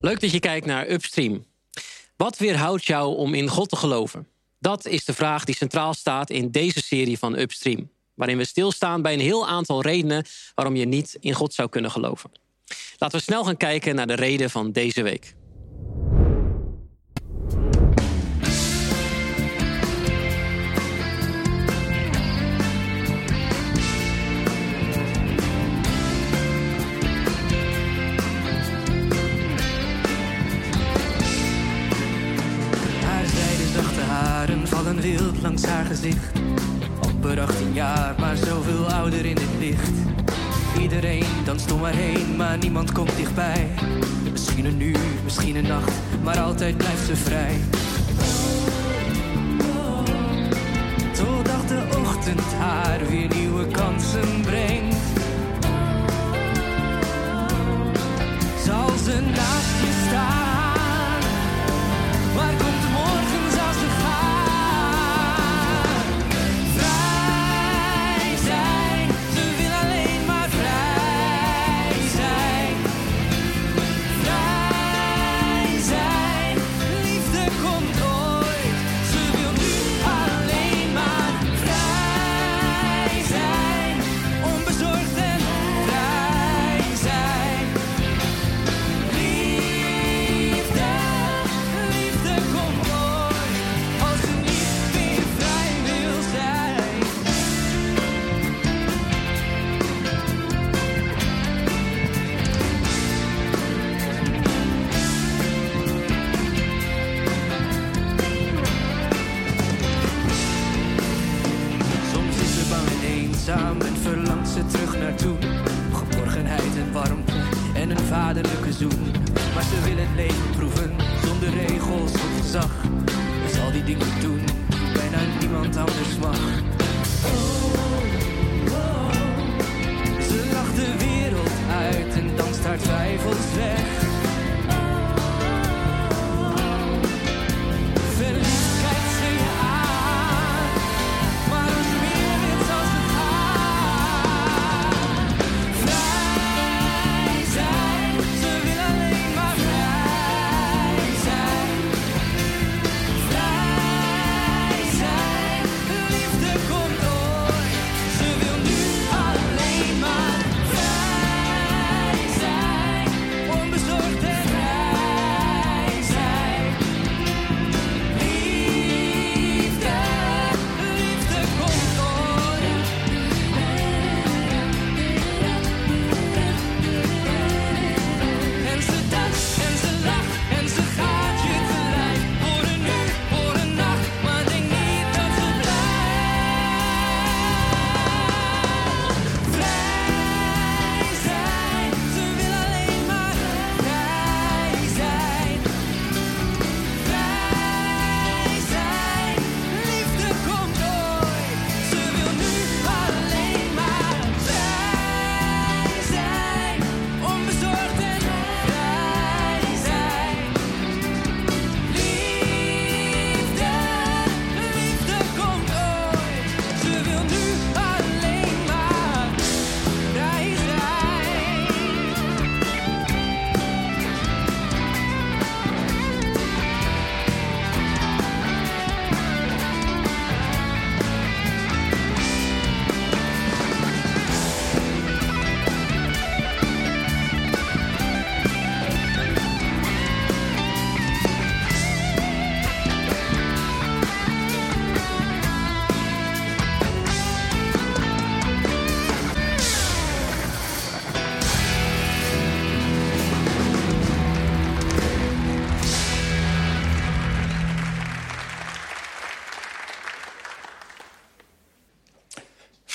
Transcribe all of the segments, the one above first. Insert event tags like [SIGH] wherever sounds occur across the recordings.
Leuk dat je kijkt naar Upstream. Wat weerhoudt jou om in God te geloven? Dat is de vraag die centraal staat in deze serie van Upstream. Waarin we stilstaan bij een heel aantal redenen waarom je niet in God zou kunnen geloven. Laten we snel gaan kijken naar de reden van deze week. Langs haar gezicht. Amper 18 jaar, maar zoveel ouder in het licht. Iedereen danst om haar heen, maar niemand komt dichtbij. Misschien een uur, misschien een nacht, maar altijd blijft ze vrij. Totdat de ochtend haar weer nieuwe kansen brengt. Zal ze naast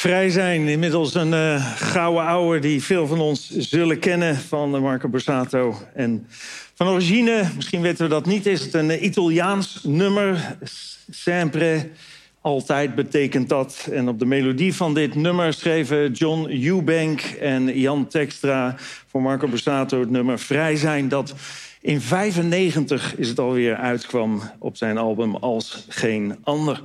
Vrij zijn, inmiddels een eh, gouden ouwe die veel van ons zullen kennen van Marco Borsato. En van origine, misschien weten we dat niet, is het een eh, Italiaans nummer. Sempre, altijd betekent dat. En op de melodie van dit nummer schreven John Eubank en Jan Tekstra voor Marco Borsato het nummer Vrij zijn. Dat in 95 is het alweer uitkwam op zijn album Als Geen Ander.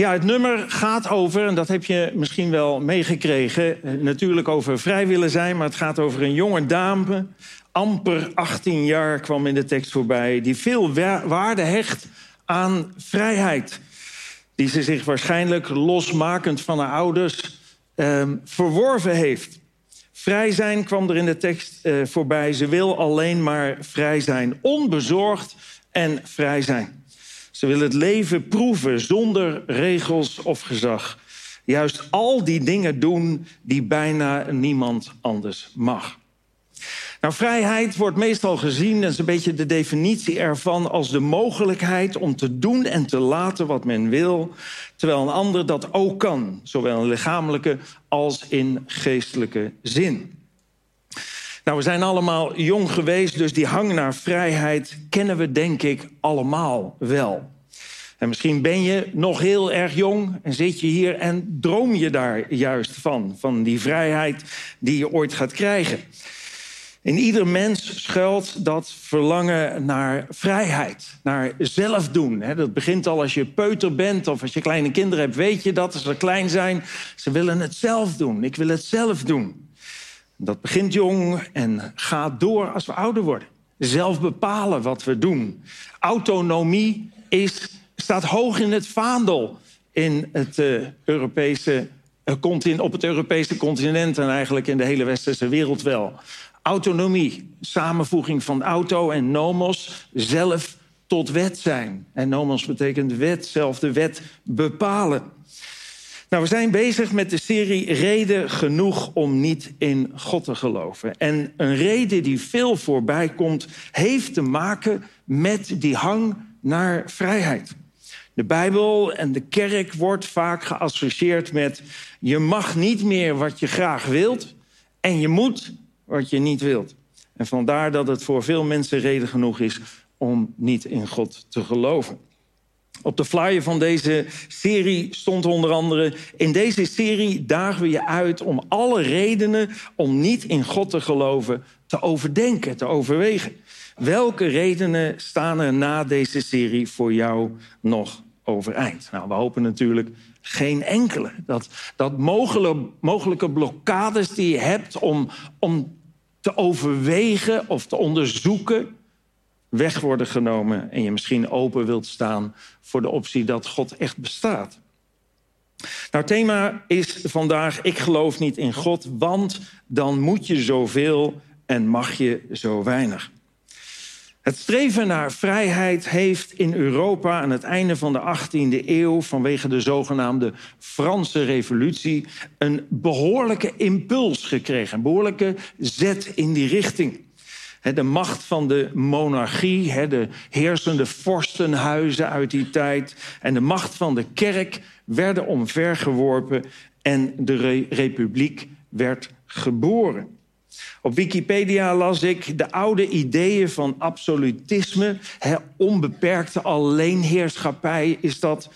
Ja, het nummer gaat over, en dat heb je misschien wel meegekregen, eh, natuurlijk over vrij willen zijn, maar het gaat over een jonge dame, amper 18 jaar kwam in de tekst voorbij, die veel waarde hecht aan vrijheid. Die ze zich waarschijnlijk losmakend van haar ouders eh, verworven heeft. Vrij zijn kwam er in de tekst eh, voorbij. Ze wil alleen maar vrij zijn, onbezorgd en vrij zijn. Ze wil het leven proeven zonder regels of gezag. Juist al die dingen doen die bijna niemand anders mag. Nou, vrijheid wordt meestal gezien, dat is een beetje de definitie ervan, als de mogelijkheid om te doen en te laten wat men wil, terwijl een ander dat ook kan, zowel in lichamelijke als in geestelijke zin. Nou, we zijn allemaal jong geweest, dus die hang naar vrijheid kennen we denk ik allemaal wel. En misschien ben je nog heel erg jong en zit je hier en droom je daar juist van, van die vrijheid die je ooit gaat krijgen. In ieder mens schuilt dat verlangen naar vrijheid, naar zelf doen. Dat begint al als je peuter bent of als je kleine kinderen hebt, weet je dat als ze klein zijn. Ze willen het zelf doen. Ik wil het zelf doen. Dat begint jong en gaat door als we ouder worden. Zelf bepalen wat we doen. Autonomie is, staat hoog in het vaandel in het, uh, Europese, uh, op het Europese continent en eigenlijk in de hele westerse wereld wel. Autonomie, samenvoeging van auto en nomos, zelf tot wet zijn. En nomos betekent wet, zelf de wet bepalen. Nou, we zijn bezig met de serie Reden genoeg om niet in God te geloven. En een reden die veel voorbij komt, heeft te maken met die hang naar vrijheid. De Bijbel en de kerk wordt vaak geassocieerd met... je mag niet meer wat je graag wilt en je moet wat je niet wilt. En vandaar dat het voor veel mensen reden genoeg is om niet in God te geloven. Op de flyer van deze serie stond onder andere... in deze serie dagen we je uit om alle redenen om niet in God te geloven... te overdenken, te overwegen. Welke redenen staan er na deze serie voor jou nog overeind? Nou, we hopen natuurlijk geen enkele. Dat, dat mogelijke, mogelijke blokkades die je hebt om, om te overwegen of te onderzoeken weg worden genomen en je misschien open wilt staan voor de optie dat God echt bestaat. Nou, thema is vandaag: Ik geloof niet in God, want dan moet je zoveel en mag je zo weinig. Het streven naar vrijheid heeft in Europa aan het einde van de 18e eeuw, vanwege de zogenaamde Franse Revolutie, een behoorlijke impuls gekregen, een behoorlijke zet in die richting. De macht van de monarchie, de heersende vorstenhuizen uit die tijd en de macht van de kerk werden omvergeworpen en de republiek werd geboren. Op Wikipedia las ik de oude ideeën van absolutisme, onbeperkte alleenheerschappij is dat.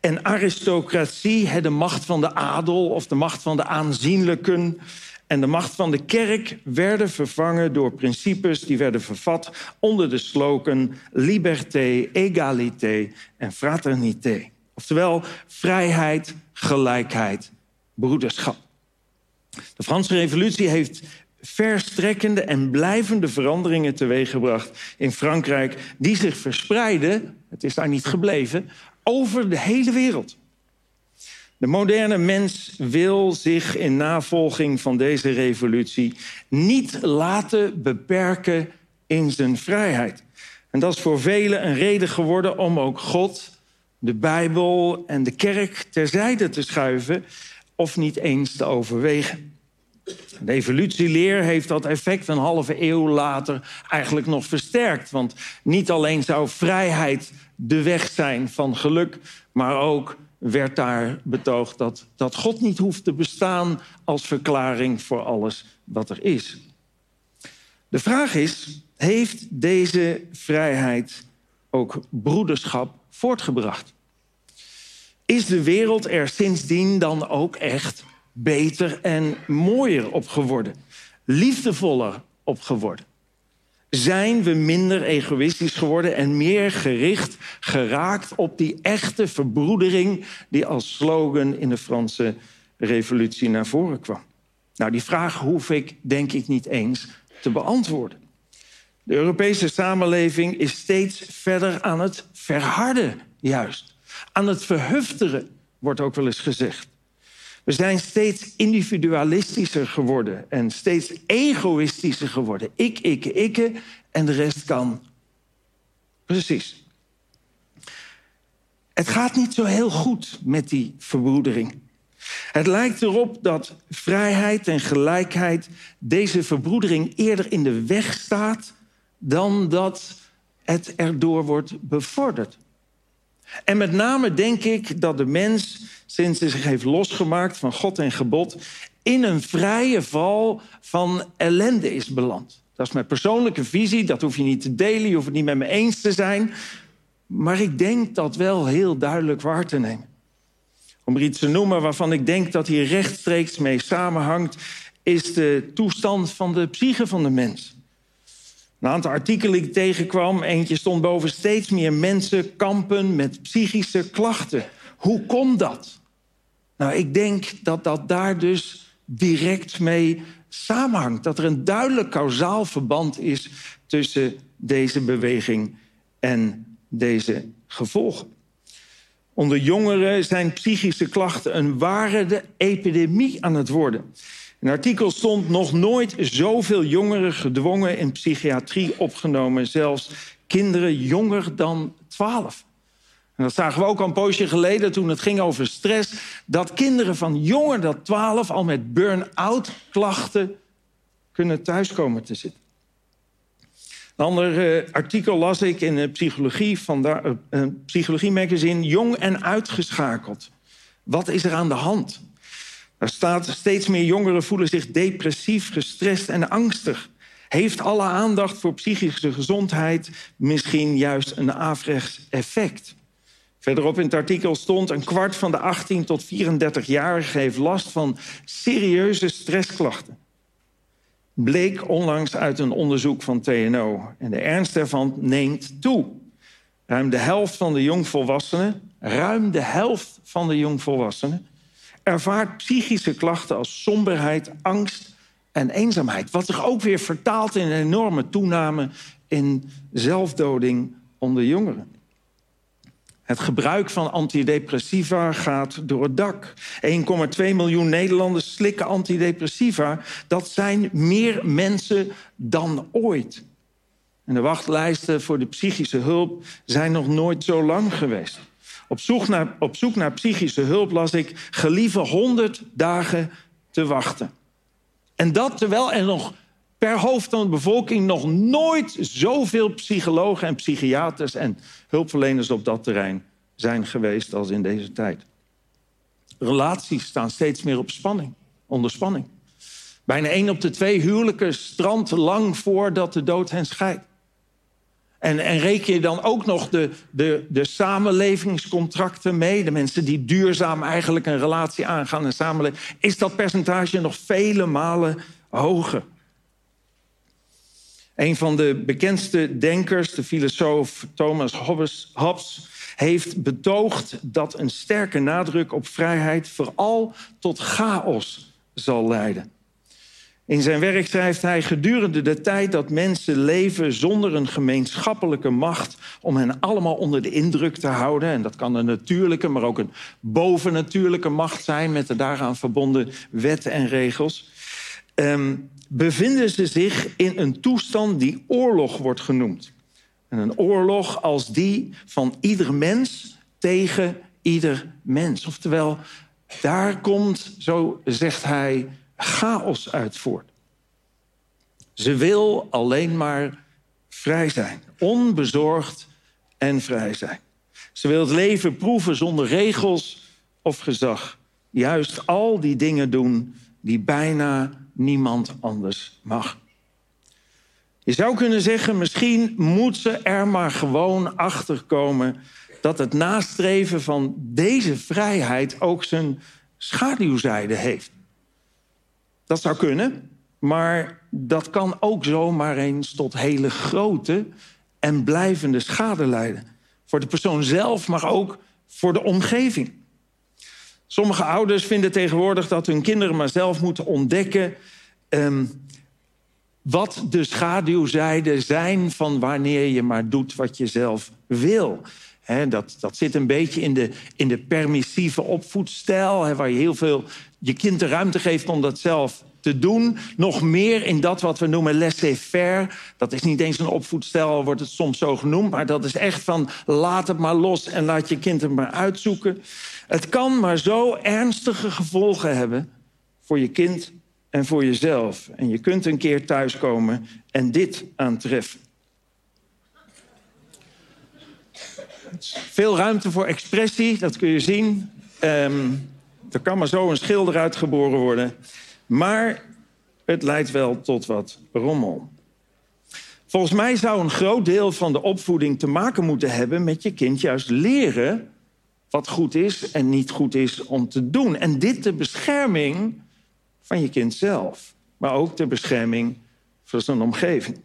En aristocratie, de macht van de adel of de macht van de aanzienlijken en de macht van de kerk werden vervangen door principes die werden vervat onder de slogan liberté, égalité en fraternité. Oftewel vrijheid, gelijkheid, broederschap. De Franse Revolutie heeft verstrekkende en blijvende veranderingen teweeggebracht in Frankrijk, die zich verspreiden, het is daar niet gebleven, over de hele wereld. De moderne mens wil zich in navolging van deze revolutie niet laten beperken in zijn vrijheid. En dat is voor velen een reden geworden om ook God, de Bijbel en de kerk terzijde te schuiven of niet eens te overwegen. De evolutieleer heeft dat effect een halve eeuw later eigenlijk nog versterkt. Want niet alleen zou vrijheid de weg zijn van geluk, maar ook werd daar betoogd dat, dat God niet hoeft te bestaan als verklaring voor alles wat er is. De vraag is, heeft deze vrijheid ook broederschap voortgebracht? Is de wereld er sindsdien dan ook echt beter en mooier op geworden? Liefdevoller op geworden? Zijn we minder egoïstisch geworden en meer gericht geraakt op die echte verbroedering die als slogan in de Franse revolutie naar voren kwam? Nou, die vraag hoef ik denk ik niet eens te beantwoorden. De Europese samenleving is steeds verder aan het verharden, juist. Aan het verhufteren, wordt ook wel eens gezegd. We zijn steeds individualistischer geworden en steeds egoïstischer geworden. Ik, ik, ik en de rest kan. Precies. Het gaat niet zo heel goed met die verbroedering. Het lijkt erop dat vrijheid en gelijkheid deze verbroedering eerder in de weg staat dan dat het erdoor wordt bevorderd. En met name denk ik dat de mens, sinds hij zich heeft losgemaakt van God en gebod, in een vrije val van ellende is beland. Dat is mijn persoonlijke visie, dat hoef je niet te delen, je hoeft het niet met me eens te zijn. Maar ik denk dat wel heel duidelijk waar te nemen. Om er iets te noemen waarvan ik denk dat hier rechtstreeks mee samenhangt, is de toestand van de psyche van de mens. Een aantal artikelen die ik tegenkwam, eentje stond boven steeds meer mensen kampen met psychische klachten. Hoe komt dat? Nou, ik denk dat dat daar dus direct mee samenhangt. Dat er een duidelijk kausaal verband is tussen deze beweging en deze gevolgen. Onder jongeren zijn psychische klachten een ware epidemie aan het worden. In artikel stond nog nooit zoveel jongeren gedwongen in psychiatrie opgenomen, zelfs kinderen jonger dan 12. En dat zagen we ook al een poosje geleden toen het ging over stress, dat kinderen van jonger dan 12 al met burn-out klachten kunnen thuiskomen te zitten. Een ander uh, artikel las ik in de psychologie van uh, psychologie magazine Jong en uitgeschakeld. Wat is er aan de hand? Er staat steeds meer jongeren voelen zich depressief, gestrest en angstig. Heeft alle aandacht voor psychische gezondheid misschien juist een averechts effect? Verderop in het artikel stond... een kwart van de 18 tot 34-jarigen heeft last van serieuze stressklachten. Bleek onlangs uit een onderzoek van TNO. En de ernst daarvan neemt toe. Ruim de helft van de jongvolwassenen... ruim de helft van de jongvolwassenen ervaart psychische klachten als somberheid, angst en eenzaamheid. Wat zich ook weer vertaalt in een enorme toename in zelfdoding onder jongeren. Het gebruik van antidepressiva gaat door het dak. 1,2 miljoen Nederlanders slikken antidepressiva. Dat zijn meer mensen dan ooit. En de wachtlijsten voor de psychische hulp zijn nog nooit zo lang geweest. Op zoek, naar, op zoek naar psychische hulp las ik gelieve 100 dagen te wachten. En dat terwijl er nog per hoofd van de bevolking nog nooit zoveel psychologen en psychiaters en hulpverleners op dat terrein zijn geweest als in deze tijd. Relaties staan steeds meer op spanning, onder spanning. Bijna één op de twee huwelijken strandt lang voordat de dood hen scheidt. En, en reken je dan ook nog de, de, de samenlevingscontracten mee, de mensen die duurzaam eigenlijk een relatie aangaan en samenleven, is dat percentage nog vele malen hoger. Een van de bekendste denkers, de filosoof Thomas Hobbes, heeft betoogd dat een sterke nadruk op vrijheid vooral tot chaos zal leiden. In zijn werk schrijft hij gedurende de tijd dat mensen leven zonder een gemeenschappelijke macht om hen allemaal onder de indruk te houden. En dat kan een natuurlijke, maar ook een bovennatuurlijke macht zijn met de daaraan verbonden wetten en regels. Um, bevinden ze zich in een toestand die oorlog wordt genoemd. En een oorlog als die van ieder mens tegen ieder mens. Oftewel, daar komt, zo zegt hij, chaos uit voort. Ze wil alleen maar vrij zijn, onbezorgd en vrij zijn. Ze wil het leven proeven zonder regels of gezag. Juist al die dingen doen die bijna niemand anders mag. Je zou kunnen zeggen, misschien moet ze er maar gewoon achter komen dat het nastreven van deze vrijheid ook zijn schaduwzijde heeft. Dat zou kunnen. Maar dat kan ook zomaar eens tot hele grote en blijvende schade leiden. Voor de persoon zelf, maar ook voor de omgeving. Sommige ouders vinden tegenwoordig dat hun kinderen maar zelf moeten ontdekken. Ehm, wat de schaduwzijden zijn van wanneer je maar doet wat je zelf wil. dat, dat zit een beetje in de, in de permissieve opvoedstijl, waar je heel veel je kind de ruimte geeft om dat zelf te doen. Nog meer in dat wat we noemen laissez-faire. Dat is niet eens een opvoedstijl, wordt het soms zo genoemd. Maar dat is echt van laat het maar los en laat je kind het maar uitzoeken. Het kan maar zo ernstige gevolgen hebben voor je kind en voor jezelf. En je kunt een keer thuiskomen en dit aantreffen. Veel ruimte voor expressie, dat kun je zien. Um, er kan maar zo een schilder uitgeboren worden. Maar het leidt wel tot wat rommel. Volgens mij zou een groot deel van de opvoeding te maken moeten hebben met je kind juist leren wat goed is en niet goed is om te doen. En dit de bescherming van je kind zelf, maar ook de bescherming van zijn omgeving.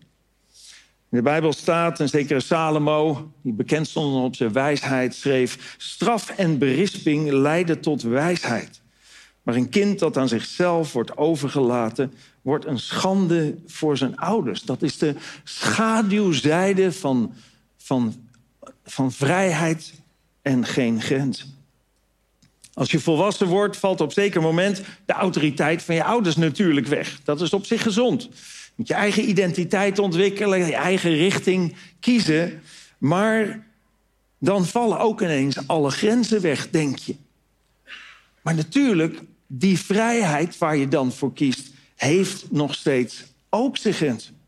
In de Bijbel staat een zekere Salomo, die bekend stond op zijn wijsheid, schreef: Straf en berisping leiden tot wijsheid. Maar een kind dat aan zichzelf wordt overgelaten, wordt een schande voor zijn ouders. Dat is de schaduwzijde van, van, van vrijheid en geen grens. Als je volwassen wordt, valt op zeker moment de autoriteit van je ouders natuurlijk weg. Dat is op zich gezond. Je moet je eigen identiteit ontwikkelen, je eigen richting kiezen. Maar dan vallen ook ineens alle grenzen weg, denk je. Maar natuurlijk, die vrijheid waar je dan voor kiest, heeft nog steeds ook zijn grenzen.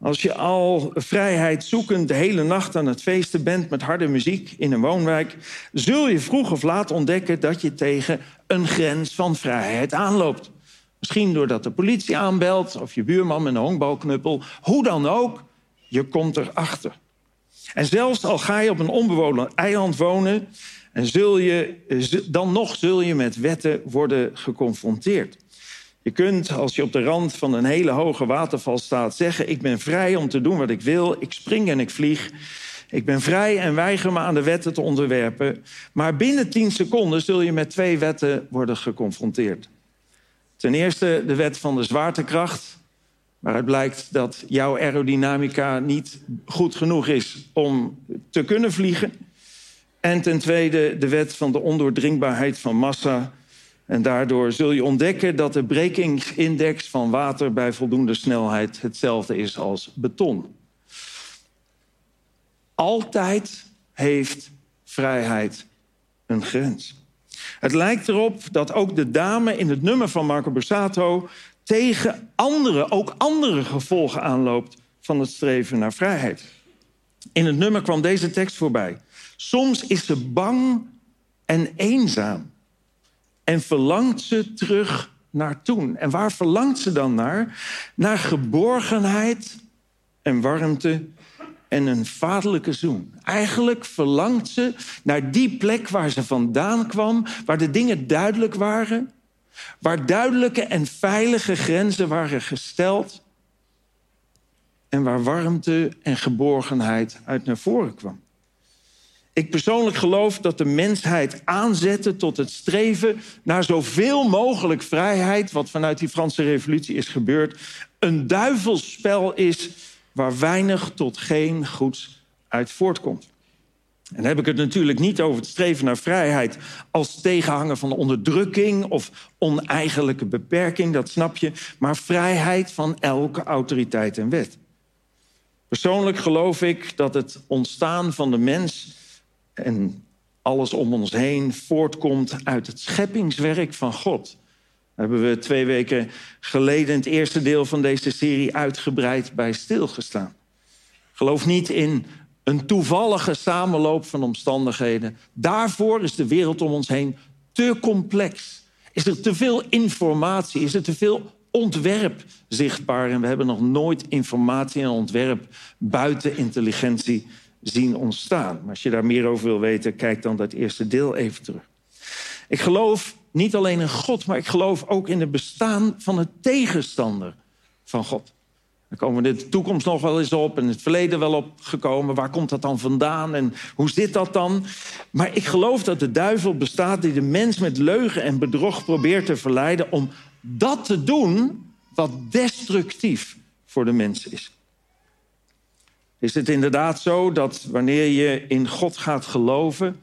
Als je al vrijheid zoekend de hele nacht aan het feesten bent met harde muziek in een woonwijk, zul je vroeg of laat ontdekken dat je tegen een grens van vrijheid aanloopt. Misschien doordat de politie aanbelt of je buurman met een honkbalknuppel. Hoe dan ook, je komt erachter. En zelfs al ga je op een onbewoond eiland wonen, en zul je, dan nog zul je met wetten worden geconfronteerd. Je kunt, als je op de rand van een hele hoge waterval staat, zeggen: Ik ben vrij om te doen wat ik wil. Ik spring en ik vlieg. Ik ben vrij en weiger me aan de wetten te onderwerpen. Maar binnen 10 seconden zul je met twee wetten worden geconfronteerd. Ten eerste de wet van de zwaartekracht, waaruit blijkt dat jouw aerodynamica niet goed genoeg is om te kunnen vliegen. En ten tweede de wet van de ondoordringbaarheid van massa, en daardoor zul je ontdekken dat de brekingsindex van water bij voldoende snelheid hetzelfde is als beton. Altijd heeft vrijheid een grens. Het lijkt erop dat ook de dame in het nummer van Marco Borsato tegen andere, ook andere gevolgen aanloopt van het streven naar vrijheid. In het nummer kwam deze tekst voorbij. Soms is ze bang en eenzaam en verlangt ze terug naar toen. En waar verlangt ze dan naar? Naar geborgenheid en warmte en een vaderlijke zoen. Eigenlijk verlangt ze naar die plek waar ze vandaan kwam, waar de dingen duidelijk waren, waar duidelijke en veilige grenzen waren gesteld en waar warmte en geborgenheid uit naar voren kwam. Ik persoonlijk geloof dat de mensheid aanzette tot het streven naar zoveel mogelijk vrijheid, wat vanuit die Franse Revolutie is gebeurd, een duivelsspel is waar weinig tot geen goeds uit voortkomt. En dan heb ik het natuurlijk niet over het streven naar vrijheid als tegenhanger van onderdrukking of oneigenlijke beperking, dat snap je, maar vrijheid van elke autoriteit en wet. Persoonlijk geloof ik dat het ontstaan van de mens en alles om ons heen voortkomt uit het scheppingswerk van God. Daar hebben we twee weken geleden het eerste deel van deze serie uitgebreid bij stilgestaan. Geloof niet in een toevallige samenloop van omstandigheden. Daarvoor is de wereld om ons heen te complex. Is er te veel informatie? Is er te veel ontwerp zichtbaar? En we hebben nog nooit informatie en ontwerp buiten intelligentie zien ontstaan. Maar als je daar meer over wil weten, kijk dan dat eerste deel even terug. Ik geloof niet alleen in God, maar ik geloof ook in het bestaan van het tegenstander van God. Daar komen we de toekomst nog wel eens op en het verleden wel opgekomen. Waar komt dat dan vandaan en hoe zit dat dan? Maar ik geloof dat de duivel bestaat die de mens met leugen en bedrog probeert te verleiden om dat te doen wat destructief voor de mens is. Is het inderdaad zo dat wanneer je in God gaat geloven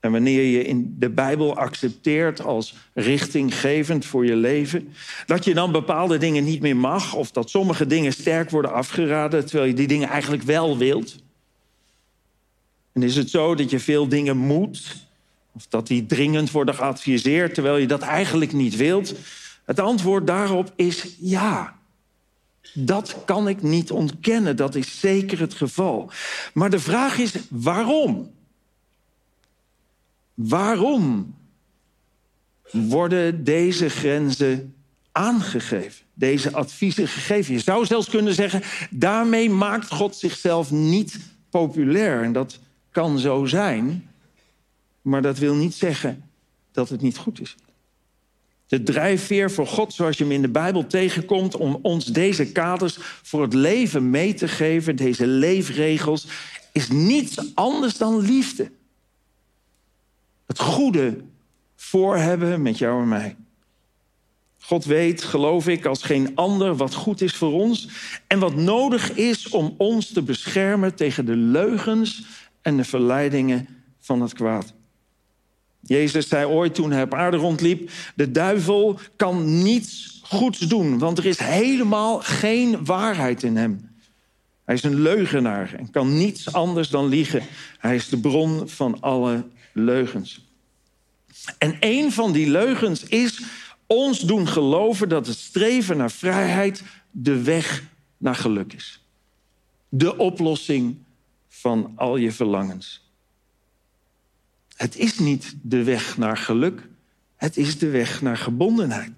en wanneer je in de Bijbel accepteert als richtinggevend voor je leven, dat je dan bepaalde dingen niet meer mag of dat sommige dingen sterk worden afgeraden terwijl je die dingen eigenlijk wel wilt? En is het zo dat je veel dingen moet of dat die dringend worden geadviseerd terwijl je dat eigenlijk niet wilt? Het antwoord daarop is ja. Dat kan ik niet ontkennen, dat is zeker het geval. Maar de vraag is waarom? Waarom worden deze grenzen aangegeven? Deze adviezen gegeven? Je zou zelfs kunnen zeggen, daarmee maakt God zichzelf niet populair. En dat kan zo zijn, maar dat wil niet zeggen dat het niet goed is. De drijfveer voor God, zoals je hem in de Bijbel tegenkomt, om ons deze kaders voor het leven mee te geven, deze leefregels, is niets anders dan liefde. Het goede voor hebben met jou en mij. God weet, geloof ik, als geen ander wat goed is voor ons en wat nodig is om ons te beschermen tegen de leugens en de verleidingen van het kwaad. Jezus zei ooit toen hij op aarde rondliep: De duivel kan niets goeds doen, want er is helemaal geen waarheid in hem. Hij is een leugenaar en kan niets anders dan liegen. Hij is de bron van alle leugens. En een van die leugens is ons doen geloven dat het streven naar vrijheid de weg naar geluk is. De oplossing van al je verlangens. Het is niet de weg naar geluk, het is de weg naar gebondenheid.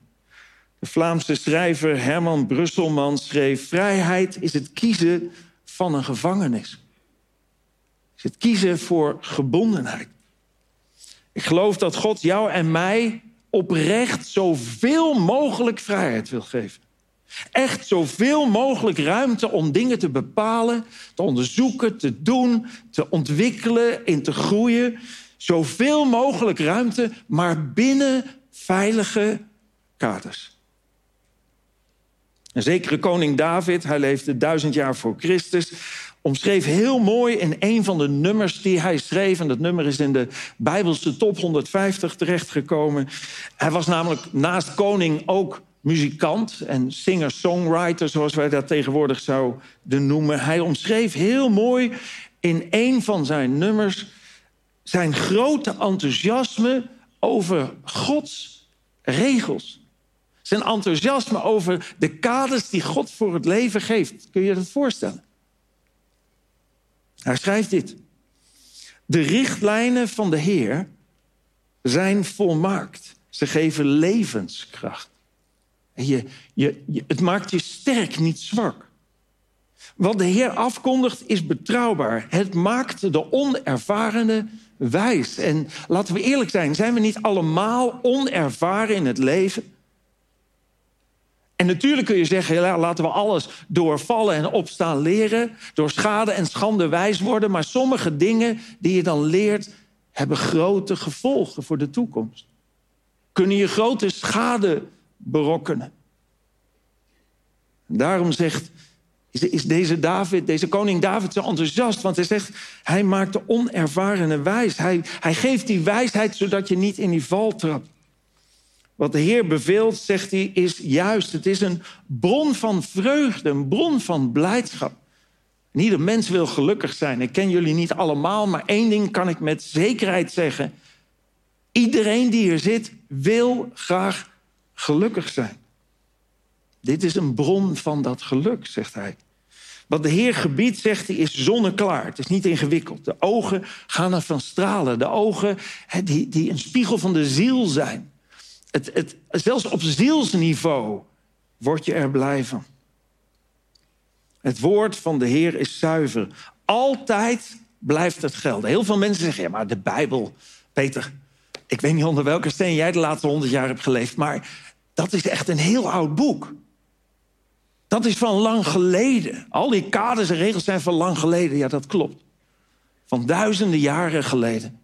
De Vlaamse schrijver Herman Brusselman schreef: Vrijheid is het kiezen van een gevangenis. Is het kiezen voor gebondenheid. Ik geloof dat God jou en mij oprecht zoveel mogelijk vrijheid wil geven. Echt zoveel mogelijk ruimte om dingen te bepalen, te onderzoeken, te doen, te ontwikkelen, in te groeien. Zoveel mogelijk ruimte, maar binnen veilige kaders. Een zekere koning David, hij leefde duizend jaar voor Christus, omschreef heel mooi in een van de nummers die hij schreef. En dat nummer is in de Bijbelse top 150 terechtgekomen. Hij was namelijk naast koning ook muzikant en singer-songwriter, zoals wij dat tegenwoordig zouden noemen. Hij omschreef heel mooi in een van zijn nummers zijn grote enthousiasme over Gods regels. Zijn enthousiasme over de kaders die God voor het leven geeft. Kun je dat voorstellen? Hij schrijft dit. De richtlijnen van de Heer zijn volmaakt. Ze geven levenskracht. je, je, het maakt je sterk, niet zwak. Wat de Heer afkondigt is betrouwbaar. Het maakt de onervarene wijs. En laten we eerlijk zijn, zijn we niet allemaal onervaren in het leven? En natuurlijk kun je zeggen, ja, laten we alles door vallen en opstaan leren, door schade en schande wijs worden, maar sommige dingen die je dan leert, hebben grote gevolgen voor de toekomst. Kunnen je grote schade berokkenen. Daarom zegt is deze David, deze koning David zo enthousiast? Want hij zegt, hij maakt de onervarene wijs. Hij, hij geeft die wijsheid zodat je niet in die val trapt. Wat de Heer beveelt, zegt hij, is juist. Het is een bron van vreugde, een bron van blijdschap. En ieder mens wil gelukkig zijn. Ik ken jullie niet allemaal, maar één ding kan ik met zekerheid zeggen. Iedereen die hier zit, wil graag gelukkig zijn. Dit is een bron van dat geluk, zegt hij. Wat de Heer gebiedt, zegt hij, is zonneklaar. Het is niet ingewikkeld. De ogen gaan ervan stralen. De ogen die, die een spiegel van de ziel zijn. Het, het, zelfs op zielsniveau word je er blij van. Het woord van de Heer is zuiver. Altijd blijft het gelden. Heel veel mensen zeggen, ja, maar de Bijbel, Peter, Ik weet niet onder welke steen jij de laatste honderd jaar hebt geleefd, maar dat is echt een heel oud boek. Dat is van lang geleden. Al die kaders en regels zijn van lang geleden. Ja, dat klopt. Van duizenden jaren geleden.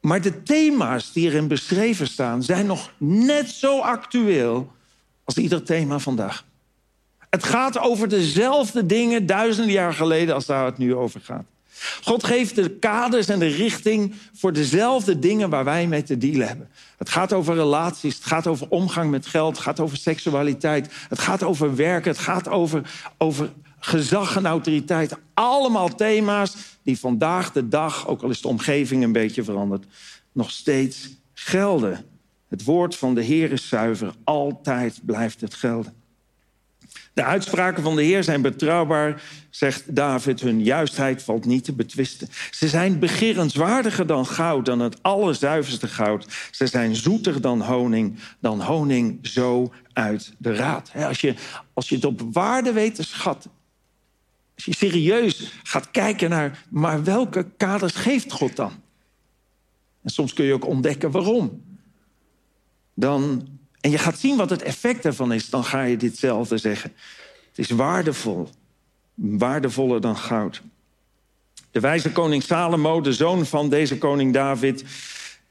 Maar de thema's die erin beschreven staan, zijn nog net zo actueel als ieder thema vandaag. Het gaat over dezelfde dingen duizenden jaar geleden als daar het nu over gaat. God geeft de kaders en de richting voor dezelfde dingen waar wij mee te dealen hebben. Het gaat over relaties, het gaat over omgang met geld, het gaat over seksualiteit, het gaat over werken, het gaat over, over gezag en autoriteit. Allemaal thema's die vandaag de dag, ook al is de omgeving een beetje veranderd, nog steeds gelden. Het woord van de Heer is zuiver, altijd blijft het gelden. De uitspraken van de Heer zijn betrouwbaar, zegt David. Hun juistheid valt niet te betwisten. Ze zijn begerenswaardiger dan goud, dan het allerzuiverste goud. Ze zijn zoeter dan honing, dan honing zo uit de raad. Als je, als je het op waarde weet te schatten, als je serieus gaat kijken naar, maar welke kaders geeft God dan? En soms kun je ook ontdekken waarom. Dan en je gaat zien wat het effect ervan is, dan ga je ditzelfde zeggen. Het is waardevol, waardevoller dan goud. De wijze koning Salomo, de zoon van deze koning David,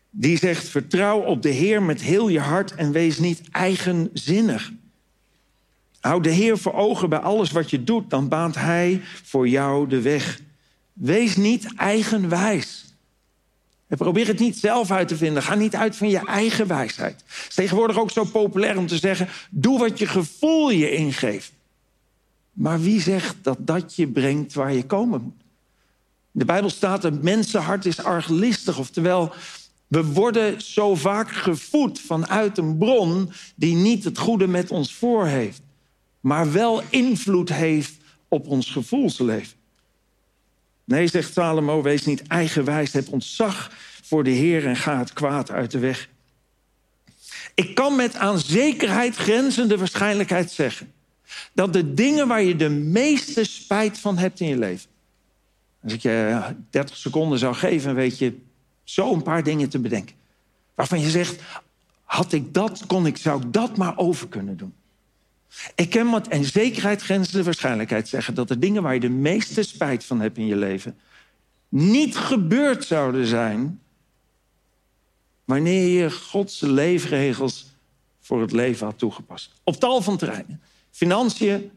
die zegt: Vertrouw op de Heer met heel je hart en wees niet eigenzinnig. Houd de Heer voor ogen bij alles wat je doet, dan baant Hij voor jou de weg. Wees niet eigenwijs. Probeer het niet zelf uit te vinden. Ga niet uit van je eigen wijsheid. Het is tegenwoordig ook zo populair om te zeggen: doe wat je gevoel je ingeeft. Maar wie zegt dat dat je brengt waar je komen moet? De Bijbel staat: een mensenhart is arglistig. Oftewel, we worden zo vaak gevoed vanuit een bron die niet het goede met ons voor heeft, maar wel invloed heeft op ons gevoelsleven. Nee, zegt Salomo, wees niet eigenwijs, heb ontzag voor de Heer en ga het kwaad uit de weg. Ik kan met aan zekerheid grenzende waarschijnlijkheid zeggen dat de dingen waar je de meeste spijt van hebt in je leven. Als ik je 30 seconden zou geven, weet je zo een paar dingen te bedenken. Waarvan je zegt, had ik dat, kon ik, zou ik dat maar over kunnen doen. Ik kan met en zekerheid grenzende waarschijnlijkheid zeggen dat de dingen waar je de meeste spijt van hebt in je leven niet gebeurd zouden zijn wanneer je Gods leefregels voor het leven had toegepast. Op tal van terreinen. Financiën,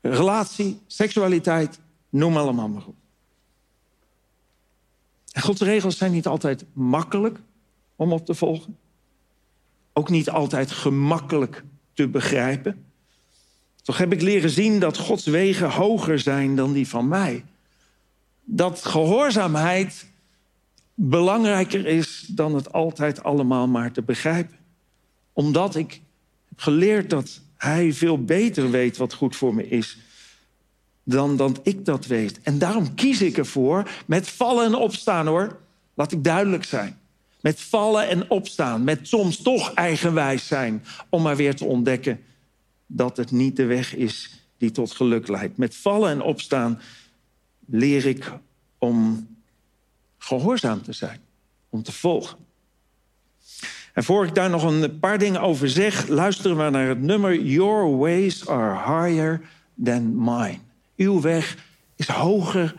relatie, seksualiteit, noem allemaal maar op. En Gods regels zijn niet altijd makkelijk om op te volgen. Ook niet altijd gemakkelijk te begrijpen. Toch heb ik leren zien dat Gods wegen hoger zijn dan die van mij. Dat gehoorzaamheid belangrijker is dan het altijd allemaal maar te begrijpen. Omdat ik heb geleerd dat Hij veel beter weet wat goed voor me is dan dat ik dat weet. En daarom kies ik ervoor met vallen en opstaan hoor. Laat ik duidelijk zijn. Met vallen en opstaan, met soms toch eigenwijs zijn, om maar weer te ontdekken dat het niet de weg is die tot geluk leidt. Met vallen en opstaan leer ik om gehoorzaam te zijn, om te volgen. En voor ik daar nog een paar dingen over zeg, luisteren we naar het nummer Your ways are higher than mine. Uw weg is hoger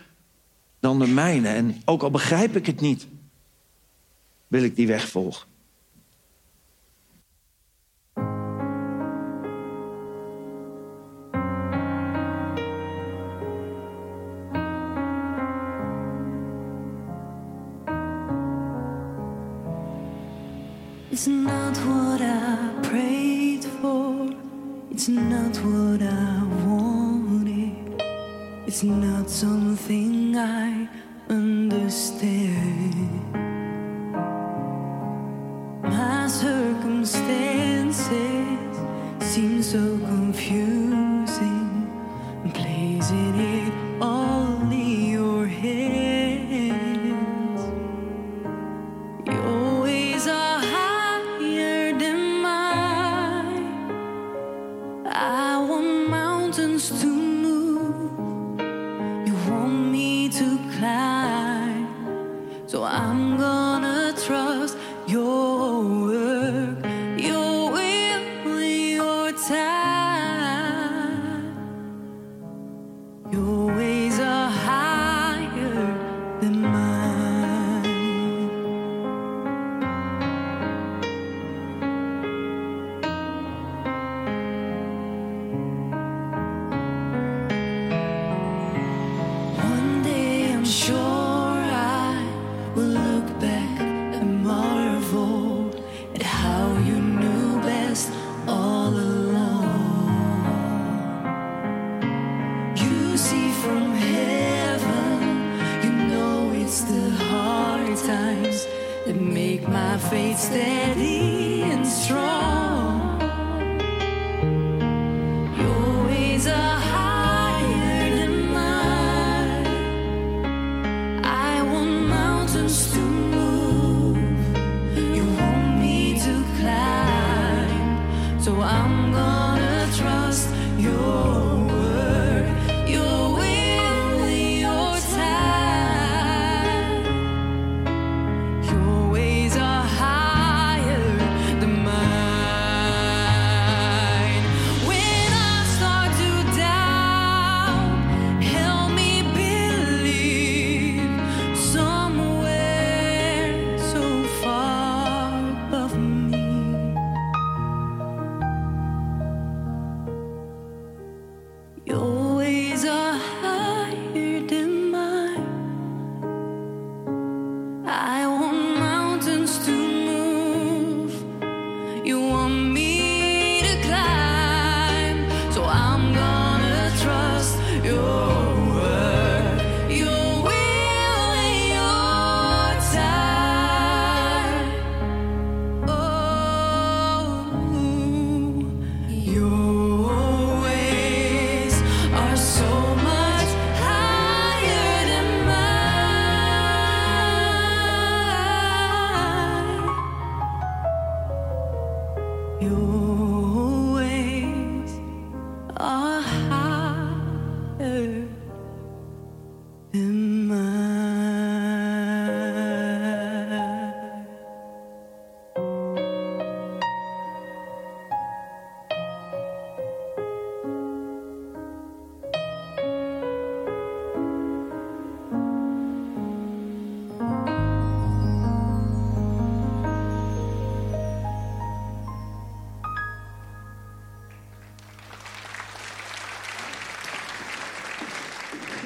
dan de mijne. En ook al begrijp ik het niet, wil ik die weg volgen. It's not what I prayed for. It's not what I wanted. It's not something I understand. My circumstances seem so confusing.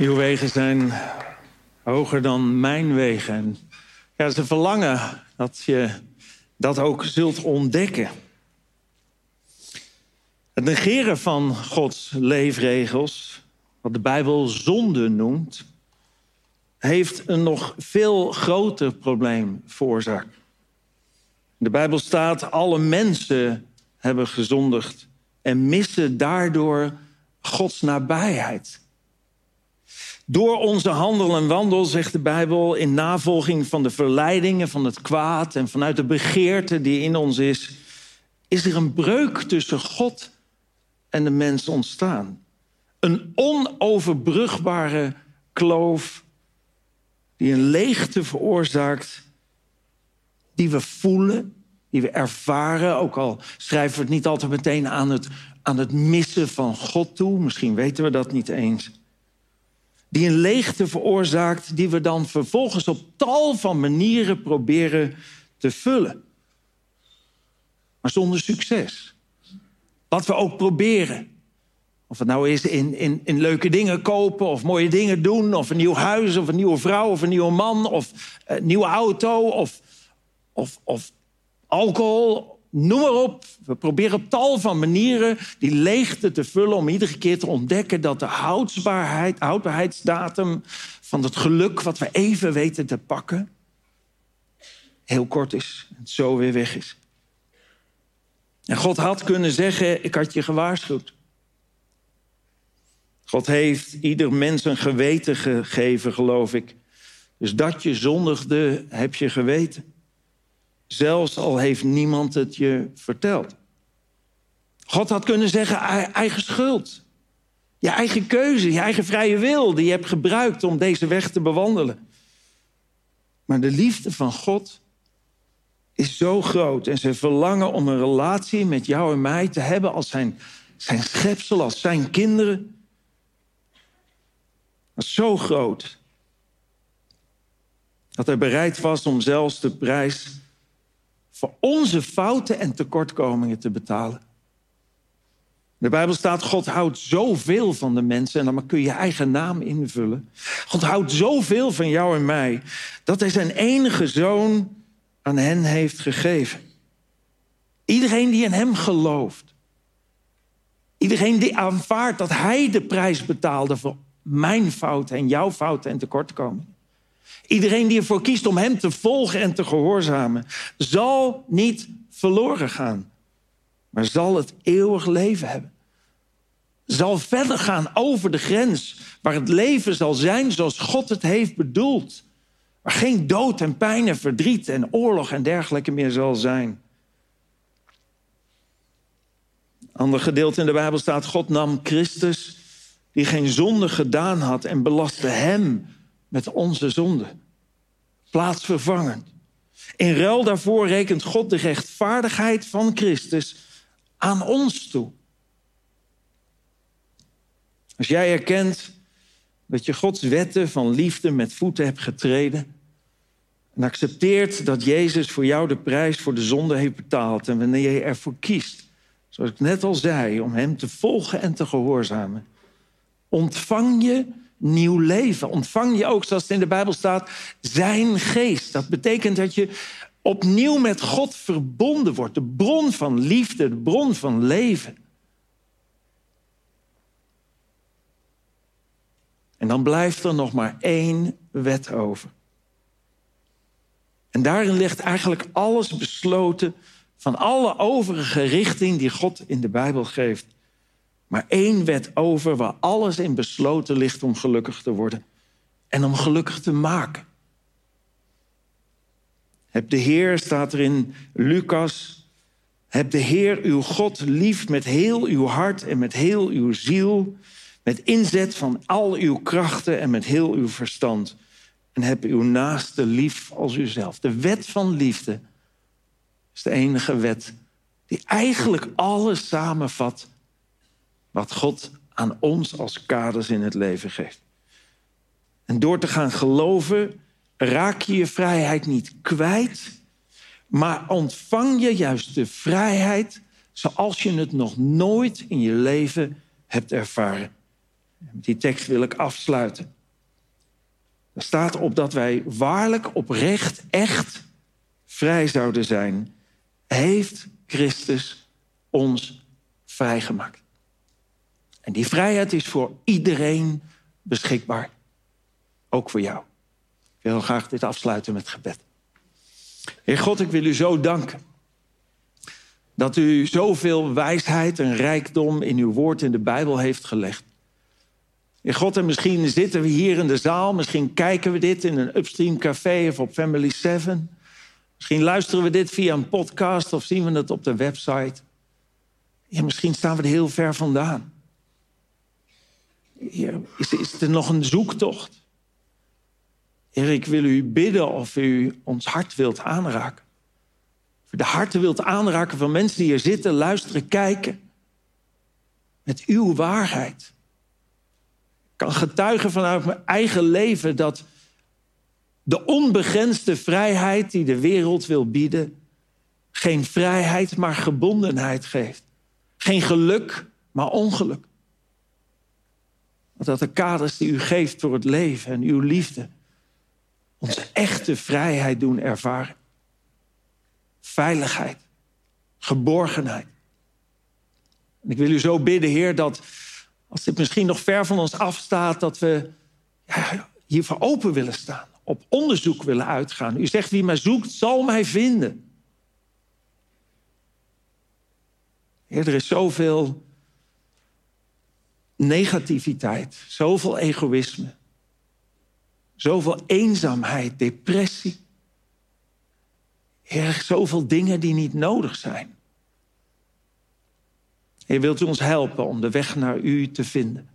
Uw wegen zijn hoger dan mijn wegen. En ja, ze verlangen dat je dat ook zult ontdekken. Het negeren van Gods leefregels, wat de Bijbel zonde noemt, heeft een nog veel groter probleem veroorzaakt. De Bijbel staat: alle mensen hebben gezondigd en missen daardoor Gods nabijheid. Door onze handel en wandel, zegt de Bijbel, in navolging van de verleidingen van het kwaad en vanuit de begeerte die in ons is, is er een breuk tussen God en de mens ontstaan. Een onoverbrugbare kloof die een leegte veroorzaakt, die we voelen, die we ervaren, ook al schrijven we het niet altijd meteen aan het, aan het missen van God toe, misschien weten we dat niet eens die een leegte veroorzaakt, die we dan vervolgens op tal van manieren proberen te vullen. Maar zonder succes. Wat we ook proberen. Of het nou is in, in, in leuke dingen kopen, of mooie dingen doen, of een nieuw huis, of een nieuwe vrouw, of een nieuwe man, of een nieuwe auto, of, of, of alcohol, Noem maar op. We proberen op tal van manieren die leegte te vullen... om iedere keer te ontdekken dat de houdbaarheid, houdbaarheidsdatum... van het geluk wat we even weten te pakken... heel kort is en zo weer weg is. En God had kunnen zeggen, ik had je gewaarschuwd. God heeft ieder mens een geweten gegeven, geloof ik. Dus dat je zondigde, heb je geweten. Zelfs al heeft niemand het je verteld. God had kunnen zeggen, eigen schuld. Je eigen keuze, je eigen vrije wil die je hebt gebruikt om deze weg te bewandelen. Maar de liefde van God is zo groot en zijn verlangen om een relatie met jou en mij te hebben als zijn, zijn schepsel, als zijn kinderen. Zo groot dat hij bereid was om zelfs de prijs voor onze fouten en tekortkomingen te betalen. De Bijbel staat, God houdt zoveel van de mensen. En dan kun je je eigen naam invullen. God houdt zoveel van jou en mij. Dat hij zijn enige zoon aan hen heeft gegeven. Iedereen die in hem gelooft. Iedereen die aanvaardt dat hij de prijs betaalde voor mijn fouten en jouw fouten en tekortkomingen. Iedereen die ervoor kiest om hem te volgen en te gehoorzamen, zal niet verloren gaan, maar zal het eeuwig leven hebben. Zal verder gaan over de grens waar het leven zal zijn zoals God het heeft bedoeld. Waar geen dood en pijn en verdriet en oorlog en dergelijke meer zal zijn. Ander gedeelte in de Bijbel staat: God nam Christus, die geen zonde gedaan had, en belastte hem met onze zonde. Plaatsvervangend. In ruil daarvoor rekent God de rechtvaardigheid van Christus aan ons toe. Als jij erkent dat je Gods wetten van liefde met voeten hebt getreden en accepteert dat Jezus voor jou de prijs voor de zonde heeft betaald en wanneer je ervoor kiest, zoals ik net al zei, om Hem te volgen en te gehoorzamen, ontvang je nieuw leven. Ontvang je ook, zoals het in de Bijbel staat, zijn geest. Dat betekent dat je opnieuw met God verbonden wordt. De bron van liefde, de bron van leven. En dan blijft er nog maar één wet over. En daarin ligt eigenlijk alles besloten van alle overige richting die God in de Bijbel geeft maar één wet over waar alles in besloten ligt om gelukkig te worden en om gelukkig te maken. Heb de Heer, staat er in Lucas, heb de Heer uw God lief met heel uw hart en met heel uw ziel, met inzet van al uw krachten en met heel uw verstand. En heb uw naaste lief als uzelf. De wet van liefde is de enige wet die eigenlijk alles samenvat wat God aan ons als kaders in het leven geeft. En door te gaan geloven raak je je vrijheid niet kwijt, maar ontvang je juist de vrijheid zoals je het nog nooit in je leven hebt ervaren. Die tekst wil ik afsluiten. Er staat op dat wij waarlijk oprecht echt vrij zouden zijn, heeft Christus ons vrijgemaakt. En die vrijheid is voor iedereen beschikbaar. Ook voor jou. Ik wil graag dit afsluiten met gebed. Heer God, ik wil u zo danken. Dat u zoveel wijsheid en rijkdom in uw woord in de Bijbel heeft gelegd. Heer God, en misschien zitten we hier in de zaal, misschien kijken we dit in een upstream café of op Family 7. Misschien luisteren we dit via een podcast of zien we het op de website. Ja, misschien staan we er heel ver vandaan. Is, is er nog een zoektocht? Heer, ik wil u bidden of u ons hart wilt aanraken. Of u de harten wilt aanraken van mensen die hier zitten, luisteren, kijken. Met uw waarheid. Ik kan getuigen vanuit mijn eigen leven dat de onbegrensde vrijheid die de wereld wil bieden, geen vrijheid, maar gebondenheid geeft. Geen geluk, maar ongeluk dat de kaders die u geeft voor het leven en uw liefde onze echte vrijheid doen ervaren. Veiligheid, geborgenheid. En ik wil u zo bidden, Heer, dat als dit misschien nog ver van ons afstaat, dat we ja, hiervoor open willen staan, op onderzoek willen uitgaan. U zegt, wie mij zoekt, zal mij vinden. Heer, er is zoveel negativiteit, zoveel egoïsme, zoveel eenzaamheid, depressie. Heer, zoveel dingen die niet nodig zijn. Heer, wilt u ons helpen om de weg naar u te vinden?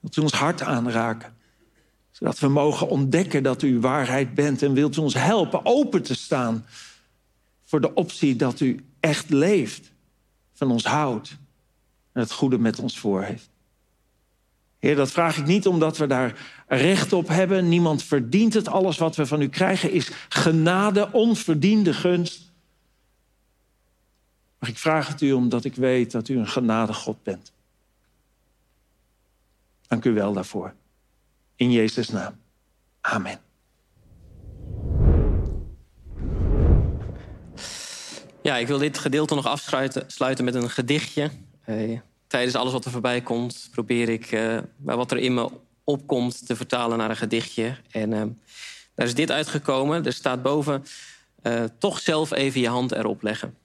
Wilt u ons hart aanraken? Zodat we mogen ontdekken dat u waarheid bent. En wilt u ons helpen open te staan voor de optie dat u echt leeft, van ons houdt en het goede met ons voor heeft. Heer, dat vraag ik niet omdat we daar recht op hebben. Niemand verdient het. Alles wat we van u krijgen is genade, onverdiende gunst. Maar ik vraag het u omdat ik weet dat u een genade God bent. Dank u wel daarvoor. In Jezus' naam. Amen. Ja, ik wil dit gedeelte nog afsluiten sluiten met een gedichtje. Eh, tijdens alles wat er voorbij komt, probeer ik uh, wat er in me opkomt te vertalen naar een gedichtje. En uh, daar is dit uitgekomen. Er staat boven: uh, toch zelf even je hand erop leggen.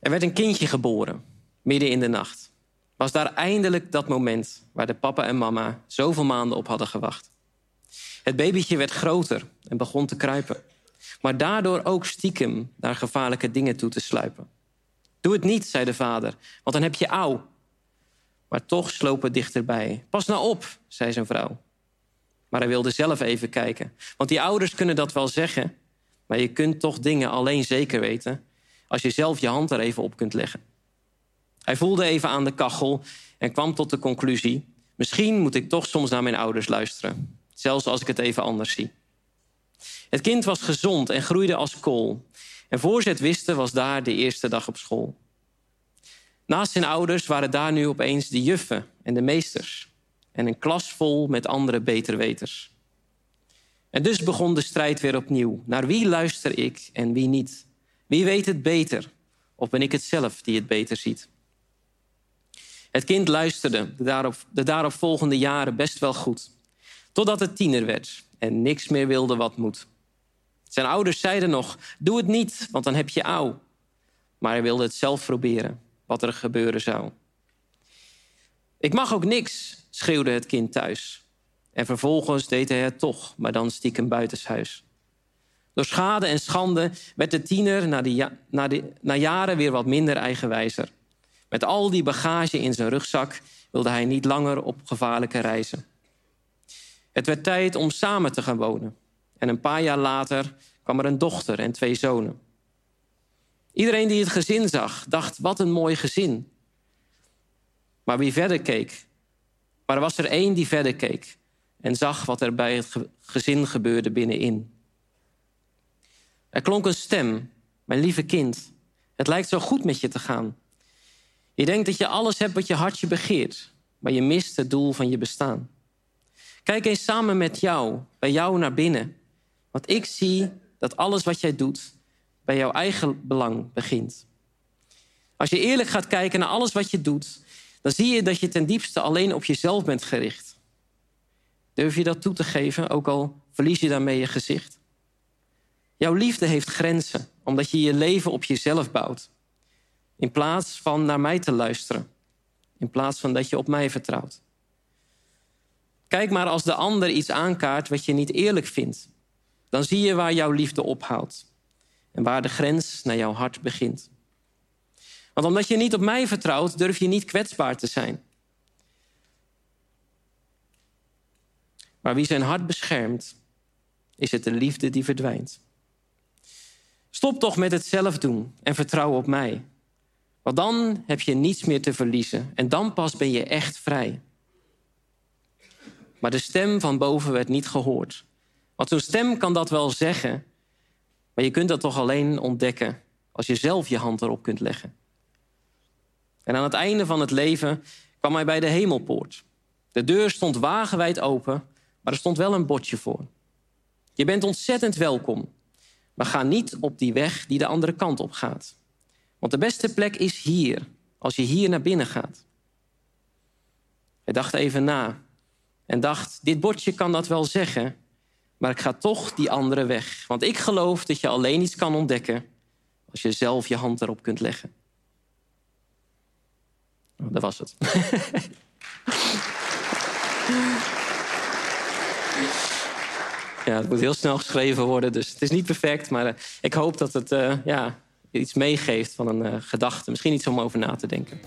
Er werd een kindje geboren, midden in de nacht. Was daar eindelijk dat moment waar de papa en mama zoveel maanden op hadden gewacht. Het babytje werd groter en begon te kruipen. Maar daardoor ook stiekem naar gevaarlijke dingen toe te sluipen. Doe het niet, zei de vader, want dan heb je auw. Maar toch sloop het dichterbij. Pas nou op, zei zijn vrouw. Maar hij wilde zelf even kijken. Want die ouders kunnen dat wel zeggen. Maar je kunt toch dingen alleen zeker weten als je zelf je hand er even op kunt leggen. Hij voelde even aan de kachel en kwam tot de conclusie: misschien moet ik toch soms naar mijn ouders luisteren, zelfs als ik het even anders zie. Het kind was gezond en groeide als kool. En voor ze het wisten was daar de eerste dag op school. Naast zijn ouders waren daar nu opeens de juffen en de meesters. En een klas vol met andere beterweters. En dus begon de strijd weer opnieuw. Naar wie luister ik en wie niet? Wie weet het beter? Of ben ik het zelf die het beter ziet? Het kind luisterde de daarop, de daaropvolgende jaren best wel goed. Totdat het tiener werd en niks meer wilde wat moet. Zijn ouders zeiden nog: Doe het niet, want dan heb je auw. Maar hij wilde het zelf proberen, wat er gebeuren zou. Ik mag ook niks, schreeuwde het kind thuis. En vervolgens deed hij het toch, maar dan stiekem buitenshuis. Door schade en schande werd de tiener na, na, na jaren weer wat minder eigenwijzer. Met al die bagage in zijn rugzak wilde hij niet langer op gevaarlijke reizen. Het werd tijd om samen te gaan wonen. En een paar jaar later kwam er een dochter en twee zonen. Iedereen die het gezin zag, dacht: wat een mooi gezin. Maar wie verder keek, maar er was er één die verder keek en zag wat er bij het gezin gebeurde binnenin. Er klonk een stem: Mijn lieve kind, het lijkt zo goed met je te gaan. Je denkt dat je alles hebt wat je hartje begeert, maar je mist het doel van je bestaan. Kijk eens samen met jou, bij jou naar binnen. Want ik zie dat alles wat jij doet bij jouw eigen belang begint. Als je eerlijk gaat kijken naar alles wat je doet, dan zie je dat je ten diepste alleen op jezelf bent gericht. Durf je dat toe te geven, ook al verlies je daarmee je gezicht? Jouw liefde heeft grenzen, omdat je je leven op jezelf bouwt. In plaats van naar mij te luisteren. In plaats van dat je op mij vertrouwt. Kijk maar als de ander iets aankaart wat je niet eerlijk vindt. Dan zie je waar jouw liefde ophoudt. En waar de grens naar jouw hart begint. Want omdat je niet op mij vertrouwt, durf je niet kwetsbaar te zijn. Maar wie zijn hart beschermt, is het de liefde die verdwijnt. Stop toch met het zelf doen en vertrouw op mij. Want dan heb je niets meer te verliezen en dan pas ben je echt vrij. Maar de stem van boven werd niet gehoord. Want zo'n stem kan dat wel zeggen, maar je kunt dat toch alleen ontdekken als je zelf je hand erop kunt leggen. En aan het einde van het leven kwam hij bij de hemelpoort. De deur stond wagenwijd open, maar er stond wel een bordje voor. Je bent ontzettend welkom, maar ga niet op die weg die de andere kant op gaat. Want de beste plek is hier, als je hier naar binnen gaat. Hij dacht even na en dacht: Dit bordje kan dat wel zeggen, maar ik ga toch die andere weg. Want ik geloof dat je alleen iets kan ontdekken als je zelf je hand erop kunt leggen. Oh, dat was het. [LAUGHS] ja, het moet heel snel geschreven worden, dus het is niet perfect. Maar uh, ik hoop dat het uh, ja, iets meegeeft van een uh, gedachte. Misschien iets om over na te denken.